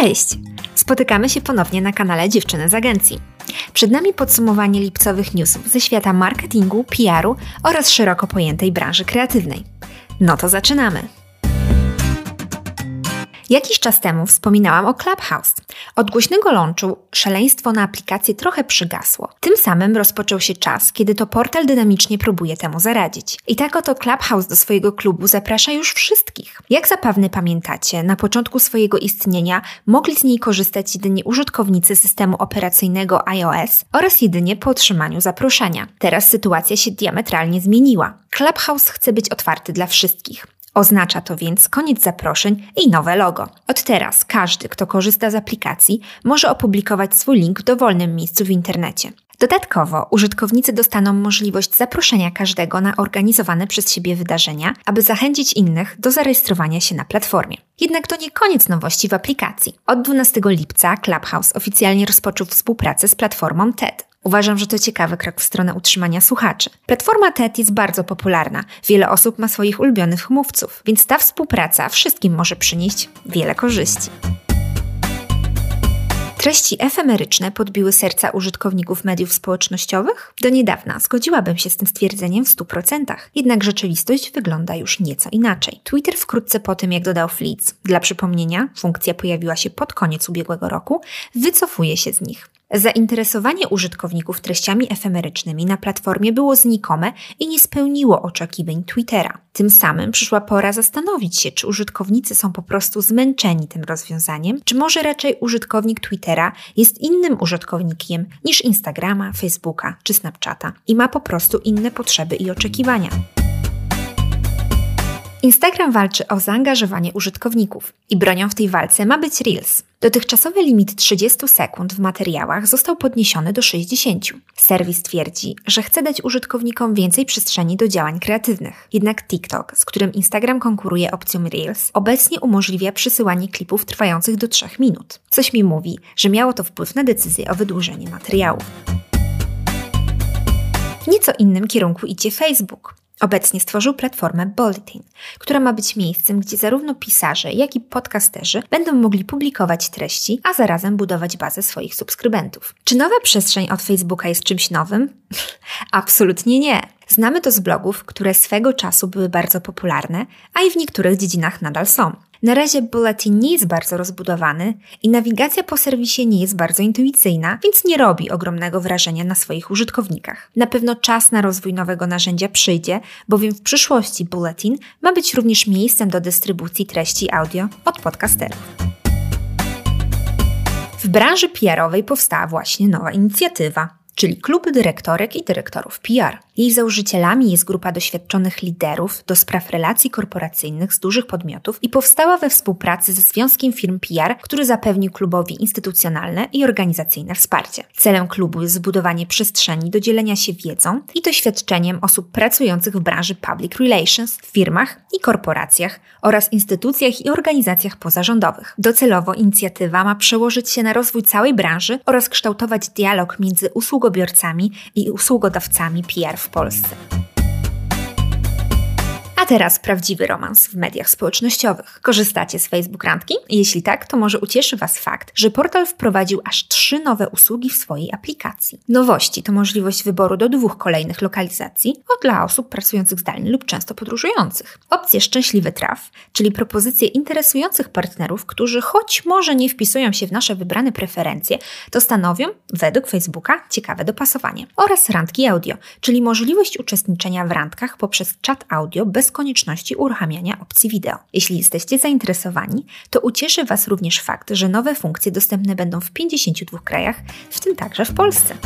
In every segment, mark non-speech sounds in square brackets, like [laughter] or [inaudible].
Cześć! Spotykamy się ponownie na kanale Dziewczyny z Agencji. Przed nami podsumowanie lipcowych newsów ze świata marketingu, PR-u oraz szeroko pojętej branży kreatywnej. No to zaczynamy! Jakiś czas temu wspominałam o Clubhouse. Od głośnego launchu szaleństwo na aplikację trochę przygasło. Tym samym rozpoczął się czas, kiedy to portal dynamicznie próbuje temu zaradzić. I tak oto Clubhouse do swojego klubu zaprasza już wszystkich. Jak zapewne pamiętacie, na początku swojego istnienia mogli z niej korzystać jedynie użytkownicy systemu operacyjnego iOS oraz jedynie po otrzymaniu zaproszenia. Teraz sytuacja się diametralnie zmieniła. Clubhouse chce być otwarty dla wszystkich. Oznacza to więc koniec zaproszeń i nowe logo. Od teraz każdy, kto korzysta z aplikacji, może opublikować swój link w dowolnym miejscu w internecie. Dodatkowo użytkownicy dostaną możliwość zaproszenia każdego na organizowane przez siebie wydarzenia, aby zachęcić innych do zarejestrowania się na platformie. Jednak to nie koniec nowości w aplikacji. Od 12 lipca Clubhouse oficjalnie rozpoczął współpracę z platformą TED. Uważam, że to ciekawy krok w stronę utrzymania słuchaczy. Platforma TED jest bardzo popularna. Wiele osób ma swoich ulubionych mówców, więc ta współpraca wszystkim może przynieść wiele korzyści. Treści efemeryczne podbiły serca użytkowników mediów społecznościowych? Do niedawna zgodziłabym się z tym stwierdzeniem w 100%, jednak rzeczywistość wygląda już nieco inaczej. Twitter wkrótce po tym, jak dodał Fleets, dla przypomnienia, funkcja pojawiła się pod koniec ubiegłego roku, wycofuje się z nich. Zainteresowanie użytkowników treściami efemerycznymi na platformie było znikome i nie spełniło oczekiwań Twittera. Tym samym przyszła pora zastanowić się, czy użytkownicy są po prostu zmęczeni tym rozwiązaniem, czy może raczej użytkownik Twittera jest innym użytkownikiem niż Instagrama, Facebooka czy Snapchata i ma po prostu inne potrzeby i oczekiwania. Instagram walczy o zaangażowanie użytkowników i bronią w tej walce ma być Reels. Dotychczasowy limit 30 sekund w materiałach został podniesiony do 60. Serwis twierdzi, że chce dać użytkownikom więcej przestrzeni do działań kreatywnych. Jednak TikTok, z którym Instagram konkuruje opcją Reels, obecnie umożliwia przysyłanie klipów trwających do 3 minut. Coś mi mówi, że miało to wpływ na decyzję o wydłużeniu materiałów. W nieco innym kierunku idzie Facebook. Obecnie stworzył platformę Bulletin, która ma być miejscem, gdzie zarówno pisarze, jak i podcasterzy będą mogli publikować treści, a zarazem budować bazę swoich subskrybentów. Czy nowa przestrzeń od Facebooka jest czymś nowym? [laughs] Absolutnie nie. Znamy to z blogów, które swego czasu były bardzo popularne, a i w niektórych dziedzinach nadal są. Na razie Bulletin nie jest bardzo rozbudowany i nawigacja po serwisie nie jest bardzo intuicyjna, więc nie robi ogromnego wrażenia na swoich użytkownikach. Na pewno czas na rozwój nowego narzędzia przyjdzie, bowiem w przyszłości Bulletin ma być również miejscem do dystrybucji treści audio od podcasterów. W branży PR-owej powstała właśnie nowa inicjatywa czyli klub dyrektorek i dyrektorów PR. Jej założycielami jest grupa doświadczonych liderów do spraw relacji korporacyjnych z dużych podmiotów i powstała we współpracy ze Związkiem Firm PR, który zapewnił klubowi instytucjonalne i organizacyjne wsparcie. Celem klubu jest zbudowanie przestrzeni do dzielenia się wiedzą i doświadczeniem osób pracujących w branży public relations, w firmach i korporacjach oraz instytucjach i organizacjach pozarządowych. Docelowo inicjatywa ma przełożyć się na rozwój całej branży oraz kształtować dialog między usługobiorcami i usługodawcami PR w Polsce. A teraz prawdziwy romans w mediach społecznościowych. Korzystacie z Facebook Randki? Jeśli tak, to może ucieszy Was fakt, że portal wprowadził aż trzy nowe usługi w swojej aplikacji. Nowości to możliwość wyboru do dwóch kolejnych lokalizacji o dla osób pracujących zdalnie lub często podróżujących. Opcje szczęśliwy traf, czyli propozycje interesujących partnerów, którzy choć może nie wpisują się w nasze wybrane preferencje, to stanowią, według Facebooka, ciekawe dopasowanie. Oraz randki audio, czyli możliwość uczestniczenia w randkach poprzez czat audio bez konieczności uruchamiania opcji wideo. Jeśli jesteście zainteresowani, to ucieszy Was również fakt, że nowe funkcje dostępne będą w 52 krajach, w tym także w Polsce.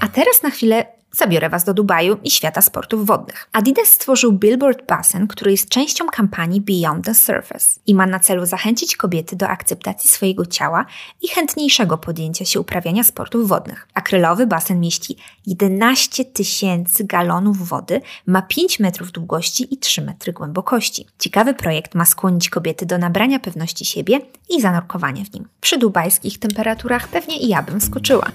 A teraz na chwilę Zabiorę Was do Dubaju i świata sportów wodnych. Adidas stworzył Billboard Basen, który jest częścią kampanii Beyond the Surface i ma na celu zachęcić kobiety do akceptacji swojego ciała i chętniejszego podjęcia się uprawiania sportów wodnych. Akrylowy basen mieści 11 tysięcy galonów wody, ma 5 metrów długości i 3 metry głębokości. Ciekawy projekt ma skłonić kobiety do nabrania pewności siebie i zanurkowania w nim. Przy dubajskich temperaturach pewnie i ja bym skoczyła.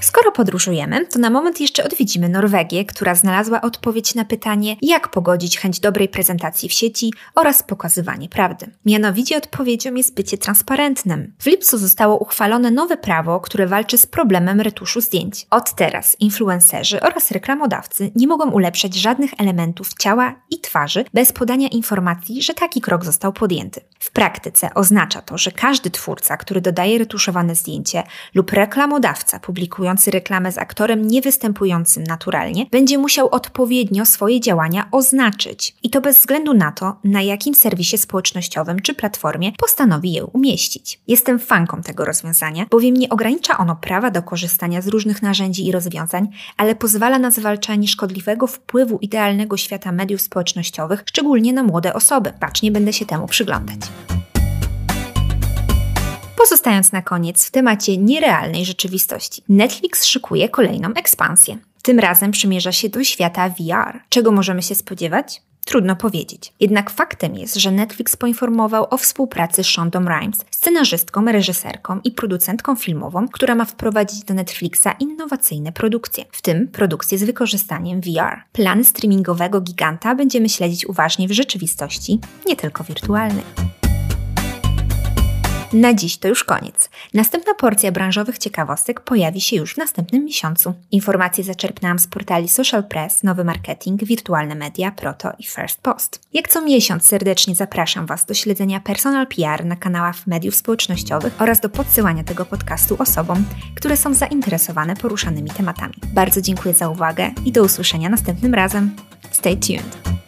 Skoro podróżujemy, to na moment jeszcze odwiedzimy Norwegię, która znalazła odpowiedź na pytanie, jak pogodzić chęć dobrej prezentacji w sieci oraz pokazywanie prawdy. Mianowicie odpowiedzią jest bycie transparentnym. W lipcu zostało uchwalone nowe prawo, które walczy z problemem retuszu zdjęć. Od teraz influencerzy oraz reklamodawcy nie mogą ulepszać żadnych elementów ciała i twarzy bez podania informacji, że taki krok został podjęty. W praktyce oznacza to, że każdy twórca, który dodaje retuszowane zdjęcie lub reklamodawca publikujący reklamę z aktorem niewystępującym naturalnie, będzie musiał odpowiednio swoje działania oznaczyć. I to bez względu na to, na jakim serwisie społecznościowym czy platformie postanowi je umieścić. Jestem fanką tego rozwiązania, bowiem nie ogranicza ono prawa do korzystania z różnych narzędzi i rozwiązań, ale pozwala na zwalczanie szkodliwego wpływu idealnego świata mediów społecznościowych, szczególnie na młode osoby. Bacznie będę się temu przyglądać. Pozostając na koniec w temacie nierealnej rzeczywistości, Netflix szykuje kolejną ekspansję. Tym razem przymierza się do świata VR. Czego możemy się spodziewać? Trudno powiedzieć. Jednak faktem jest, że Netflix poinformował o współpracy z Shonda Rhimes, scenarzystką, reżyserką i producentką filmową, która ma wprowadzić do Netflixa innowacyjne produkcje, w tym produkcje z wykorzystaniem VR. Plan streamingowego giganta będziemy śledzić uważnie w rzeczywistości, nie tylko wirtualnej. Na dziś to już koniec. Następna porcja branżowych ciekawostek pojawi się już w następnym miesiącu. Informacje zaczerpnęłam z portali Social Press, Nowy Marketing, Wirtualne Media, Proto i First Post. Jak co miesiąc serdecznie zapraszam Was do śledzenia Personal PR na kanałach mediów społecznościowych oraz do podsyłania tego podcastu osobom, które są zainteresowane poruszanymi tematami. Bardzo dziękuję za uwagę i do usłyszenia następnym razem. Stay tuned.